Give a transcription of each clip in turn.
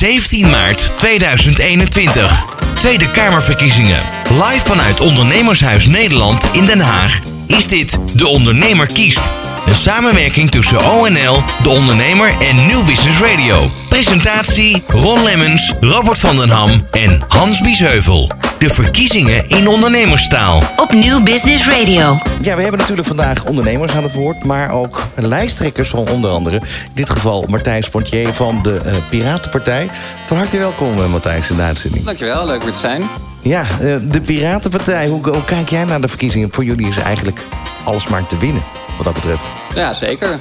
17 maart 2021. Tweede Kamerverkiezingen. Live vanuit Ondernemershuis Nederland in Den Haag is dit De Ondernemer kiest. Een samenwerking tussen ONL, De Ondernemer en New Business Radio. Presentatie Ron Lemmens, Robert van den Ham en Hans Biesheuvel. De verkiezingen in ondernemerstaal. Op Nieuw Business Radio. Ja, we hebben natuurlijk vandaag ondernemers aan het woord... maar ook lijsttrekkers van onder andere... in dit geval Martijn Spontier van de uh, Piratenpartij. Van harte welkom, uh, Matthijs, in de uitzending. Dankjewel, leuk weer te zijn. Ja, uh, de Piratenpartij, hoe, hoe kijk jij naar de verkiezingen? Voor jullie is eigenlijk alles maar te winnen, wat dat betreft. Ja, zeker. Uh,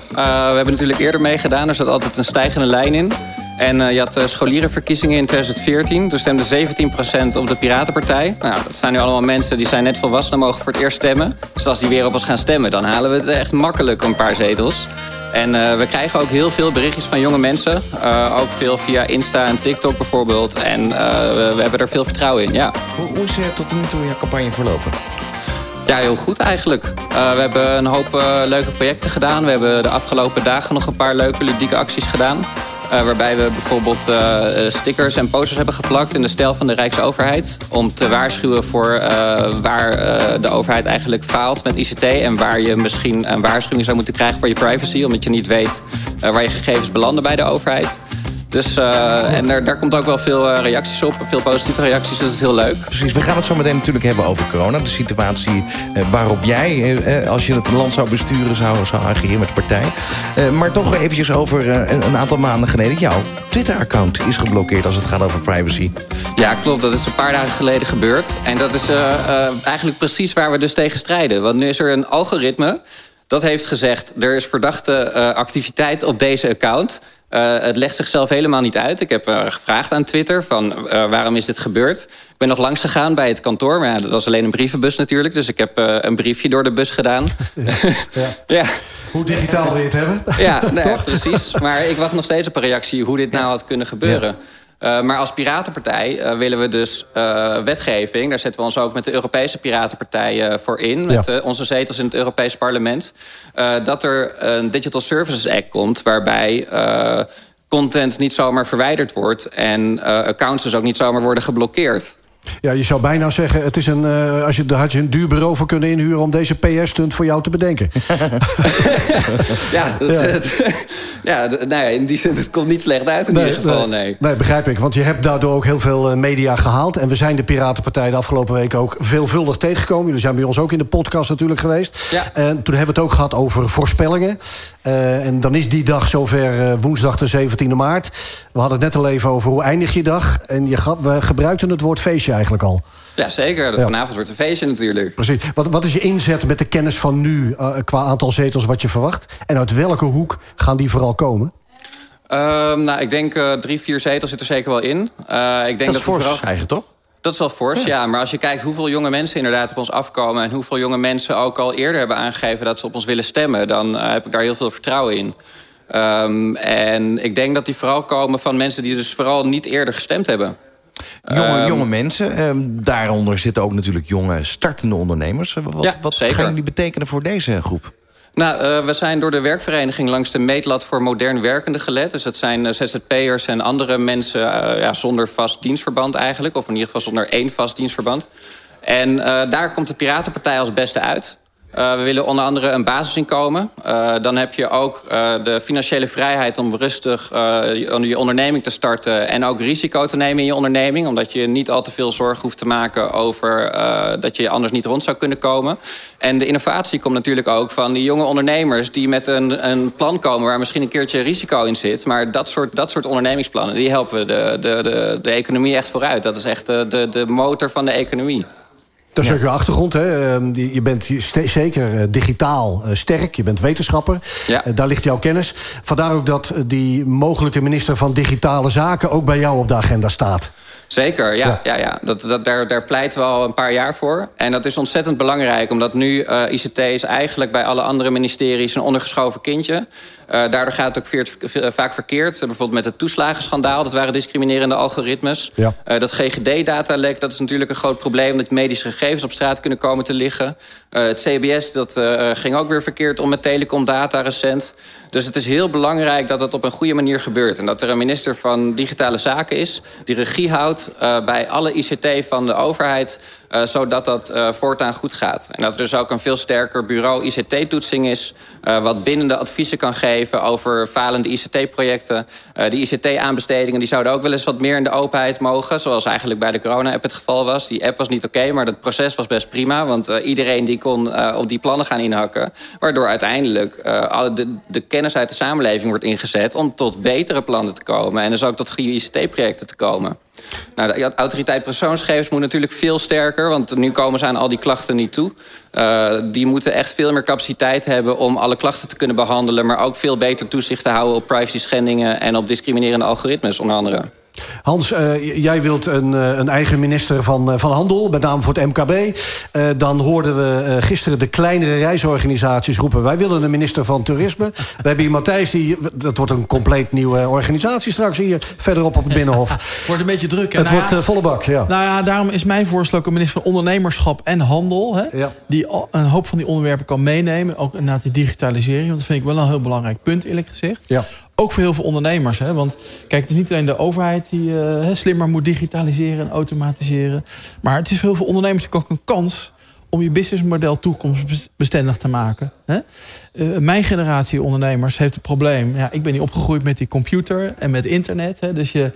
we hebben natuurlijk eerder meegedaan. Er zat altijd een stijgende lijn in. En uh, je had uh, scholierenverkiezingen in 2014. Toen stemde 17% op de Piratenpartij. Nou, dat zijn nu allemaal mensen die zijn net volwassen en mogen voor het eerst stemmen. Dus als die weer op ons gaan stemmen, dan halen we het echt makkelijk een paar zetels. En uh, we krijgen ook heel veel berichtjes van jonge mensen. Uh, ook veel via Insta en TikTok bijvoorbeeld. En uh, we, we, hebben er veel vertrouwen in, ja. Hoe, hoe is tot nu toe je campagne verlopen? Ja, heel goed eigenlijk. Uh, we hebben een hoop uh, leuke projecten gedaan. We hebben de afgelopen dagen nog een paar leuke ludieke acties gedaan. Uh, waarbij we bijvoorbeeld stickers en posters hebben geplakt in de stijl van de Rijksoverheid. Om te waarschuwen voor waar de overheid eigenlijk faalt met ICT. En waar je misschien een waarschuwing zou moeten krijgen voor je privacy. Omdat je niet weet waar je gegevens belanden bij de overheid. Dus, uh, en daar, daar komt ook wel veel uh, reacties op. Veel positieve reacties, dus dat is heel leuk. Precies, we gaan het zo meteen natuurlijk hebben over corona. De situatie uh, waarop jij, als je het land zou besturen, zou, zou ageren met de partij. maar toch eventjes over een, een, aantal maanden geleden. Jouw Twitter-account is geblokkeerd als het gaat over privacy. Ja, klopt. Dat is een paar dagen geleden gebeurd. En dat is eigenlijk precies waar we dus tegen strijden. Want nu is er een algoritme dat heeft gezegd... er is verdachte activiteit op deze account... Uh, het legt zichzelf helemaal niet uit. Ik heb uh, gevraagd aan Twitter van uh, waarom is dit gebeurd. Ik ben nog langs gegaan bij het kantoor. Maar ja, dat was alleen een brievenbus natuurlijk. Dus ik heb een briefje door de bus gedaan. Ja. ja. ja. Hoe digitaal wil je het hebben? Ja, nou, ja, precies. Maar ik wacht nog steeds op een reactie hoe dit nou had kunnen gebeuren. Uh, maar als Piratenpartij uh, willen we dus uh, wetgeving... daar zetten we ons ook met de Europese Piratenpartij voor in... met ja. onze zetels in het Europees Parlement... dat er een Digital Services Act komt... waarbij content niet zomaar verwijderd wordt... en accounts dus ook niet zomaar worden geblokkeerd. Ja, je zou bijna zeggen, het is een, uh, als je, daar had je een duur bureau voor kunnen inhuren... om deze PR-stunt voor jou te bedenken. ja, dat, ja. Het, ja, nou ja, in die zin, het komt niet slecht uit in nee, ieder geval, nee. nee. Nee, begrijp ik. Want je hebt daardoor ook heel veel media gehaald. En we zijn de Piratenpartij de afgelopen weken ook veelvuldig tegengekomen. Jullie zijn bij ons ook in de podcast natuurlijk geweest. Ja. En toen hebben we het ook gehad over voorspellingen. Uh, en dan is die dag zover uh, woensdag de 17e maart. We hadden het net al even over hoe eindig je dag. En je, we gebruikten het woord feestje eigenlijk al. Ja, zeker. Ja. Vanavond wordt een feestje natuurlijk. Precies. Wat, wat is je inzet met de kennis van nu... Uh, qua aantal zetels wat je verwacht? En uit welke hoek gaan die vooral komen? Um, nou, ik denk uh, drie, vier zetels zit er zeker wel in. Uh, ik denk dat is vooral... eigen, toch? Dat is wel fors, ja. ja. Maar als je kijkt hoeveel jonge mensen inderdaad op ons afkomen... en hoeveel jonge mensen ook al eerder hebben aangegeven... dat ze op ons willen stemmen, dan uh, heb ik daar heel veel vertrouwen in. Um, en ik denk dat die vooral komen van mensen die dus vooral niet eerder gestemd hebben. Jonge, um, jonge mensen, um, daaronder zitten ook natuurlijk jonge startende ondernemers. Wat, ja, wat gaan jullie betekenen voor deze groep? Nou, uh, we zijn door de werkvereniging langs de meetlat voor modern werkenden gelet. Dus dat zijn uh, ZZP'ers en andere mensen uh, ja, zonder vast dienstverband eigenlijk. Of in ieder geval zonder één vast dienstverband. En daar komt de Piratenpartij als beste uit. Uh, we willen onder andere een basisinkomen. Uh, dan heb je ook uh, de financiële vrijheid om rustig je onderneming te starten... en ook risico te nemen in je onderneming. Omdat je niet al te veel zorg hoeft te maken over dat je anders niet rond zou kunnen komen. En de innovatie komt natuurlijk ook van die jonge ondernemers... die met een, een plan komen waar misschien een keertje risico in zit. Maar dat soort, dat soort ondernemingsplannen, die helpen de, de, de, de economie echt vooruit. Dat is echt de, de, de motor van de economie. Dat is ook je achtergrond. Hè? Je bent zeker digitaal sterk. Je bent wetenschapper. Ja. Daar ligt jouw kennis. Vandaar ook dat die mogelijke minister van Digitale Zaken... ook bij jou op de agenda staat. Zeker, ja. ja. ja, Dat, dat, daar, daar pleiten we al een paar jaar voor. En dat is ontzettend belangrijk, omdat nu uh, ICT is eigenlijk bij alle andere ministeries een ondergeschoven kindje. Uh, daardoor gaat het ook veert, vaak verkeerd. bijvoorbeeld met het toeslagenschandaal, dat waren discriminerende algoritmes. Ja. Uh, dat GGD-datalek, dat is natuurlijk een groot probleem... dat medische gegevens op straat kunnen komen te liggen. Uh, het CBS dat, uh, ging ook weer verkeerd om met telecomdata recent. Dus het is heel belangrijk dat het op een goede manier gebeurt. En dat er een minister van Digitale Zaken is... die regie houdt bij alle ICT van de overheid... zodat dat voortaan goed gaat. En dat er dus ook een veel sterker bureau ICT-toetsing is... wat bindende adviezen kan geven over falende ICT-projecten. die ICT-aanbestedingen die zouden ook wel eens wat meer in de openheid mogen... zoals eigenlijk bij de corona-app het geval was. Die app was niet oké, maar het proces was best prima... want iedereen die kon uh, op die plannen gaan inhakken. Waardoor uiteindelijk uh, de, de kennis uit de samenleving wordt ingezet... om tot betere plannen te komen. En dus ook tot goede ICT-projecten te komen. Nou, de autoriteit persoonsgegevens moet natuurlijk veel sterker... want nu komen ze aan al die klachten niet toe. Uh, die moeten echt veel meer capaciteit hebben om alle klachten te kunnen behandelen... maar ook veel beter toezicht te houden op privacy schendingen... en op discriminerende algoritmes, onder andere. Hans, uh, jij wilt een, uh, een, eigen minister van, uh, van Handel, met name voor het MKB. dan hoorden we gisteren de kleinere reisorganisaties roepen... wij willen een minister van Toerisme. we hebben hier Matthijs, die, dat wordt een compleet nieuwe organisatie straks hier... verderop op het Binnenhof. Het wordt een beetje druk. Het nou wordt ja, volle bak, ja. Nou ja, daarom is mijn voorstel ook een minister van Ondernemerschap en Handel... Hè, ja. die een hoop van die onderwerpen kan meenemen. Ook inderdaad die digitalisering, want dat vind ik wel een heel belangrijk punt, eerlijk gezegd. Ja. Ook voor heel veel ondernemers. Hè? Want kijk, het is niet alleen de overheid die uh, slimmer moet digitaliseren en automatiseren. Maar het is voor heel veel ondernemers ook een kans om je businessmodel toekomstbestendig te maken. Hè? Uh, mijn generatie ondernemers heeft het probleem... Ja, ik ben niet opgegroeid met die computer en met internet. Hè? Dus je,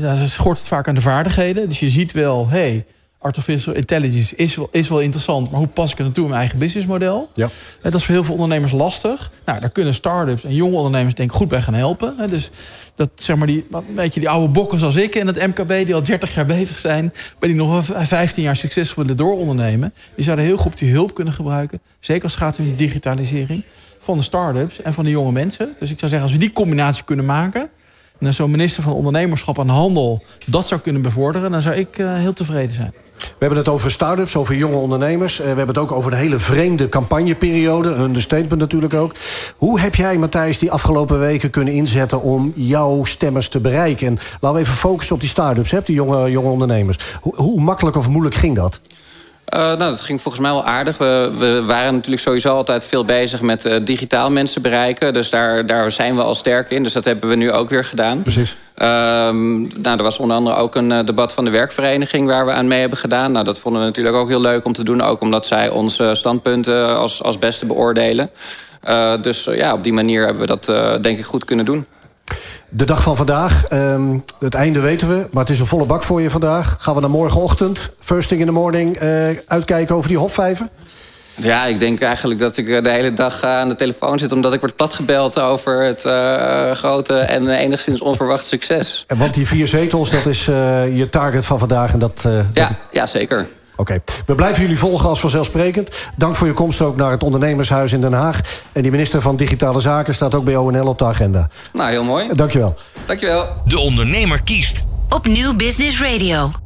daar schort het vaak aan de vaardigheden. Dus je ziet wel, hey, artificial intelligence is wel, is wel interessant... maar hoe pas ik het naartoe in mijn eigen businessmodel? Ja. Dat is voor heel veel ondernemers lastig. Nou, daar kunnen start-ups en jonge ondernemers denk ik goed bij gaan helpen. Dus dat, zeg maar, die, weet je, die oude bokken zoals ik en het MKB... die al 30 jaar bezig zijn... ben die nog 15 jaar succesvol willen doorondernemen... die zouden heel goed die hulp kunnen gebruiken. Zeker als het gaat om die digitalisering van de start-ups en van de jonge mensen. Dus ik zou zeggen, als we die combinatie kunnen maken... zo'n minister van Ondernemerschap en Handel... dat zou kunnen bevorderen, dan zou ik uh, heel tevreden zijn. We hebben het over start-ups, over jonge ondernemers. We hebben het ook over een hele vreemde campagneperiode. Een understatement natuurlijk ook. Hoe heb jij, Matthijs, die afgelopen weken kunnen inzetten... om jouw stemmers te bereiken? En laten we even focussen op die start-ups, die jonge, jonge ondernemers. Hoe, hoe makkelijk of moeilijk ging dat? Uh, nou, dat ging volgens mij wel aardig. We, we waren natuurlijk sowieso altijd veel bezig met uh, digitaal mensen bereiken. Dus daar, daar zijn we al sterk in. Dus dat hebben we nu ook weer gedaan. Precies. Uh, nou, er was onder andere ook een uh, debat van de werkvereniging... waar we aan mee hebben gedaan. Nou, dat vonden we natuurlijk ook heel leuk om te doen. Ook omdat zij onze standpunten als, als beste beoordelen. Dus ja, op die manier hebben we dat denk ik goed kunnen doen. De dag van vandaag, um, het einde weten we, maar het is een volle bak voor je vandaag. Gaan we naar morgenochtend, first thing in the morning, uh, uitkijken over die hofvijven? Ja, ik denk eigenlijk dat ik de hele dag aan de telefoon zit... omdat ik word platgebeld over het uh, grote en enigszins onverwacht succes. En want die vier zetels, dat is uh, je target van vandaag. En dat, ja, dat... ja, zeker. Oké, okay. we blijven jullie volgen als vanzelfsprekend. Dank voor je komst ook naar het Ondernemershuis in Den Haag. En die minister van Digitale Zaken staat ook bij ONL op de agenda. Nou, heel mooi. Dankjewel. Dankjewel. De ondernemer kiest. Op Nieuw Business Radio.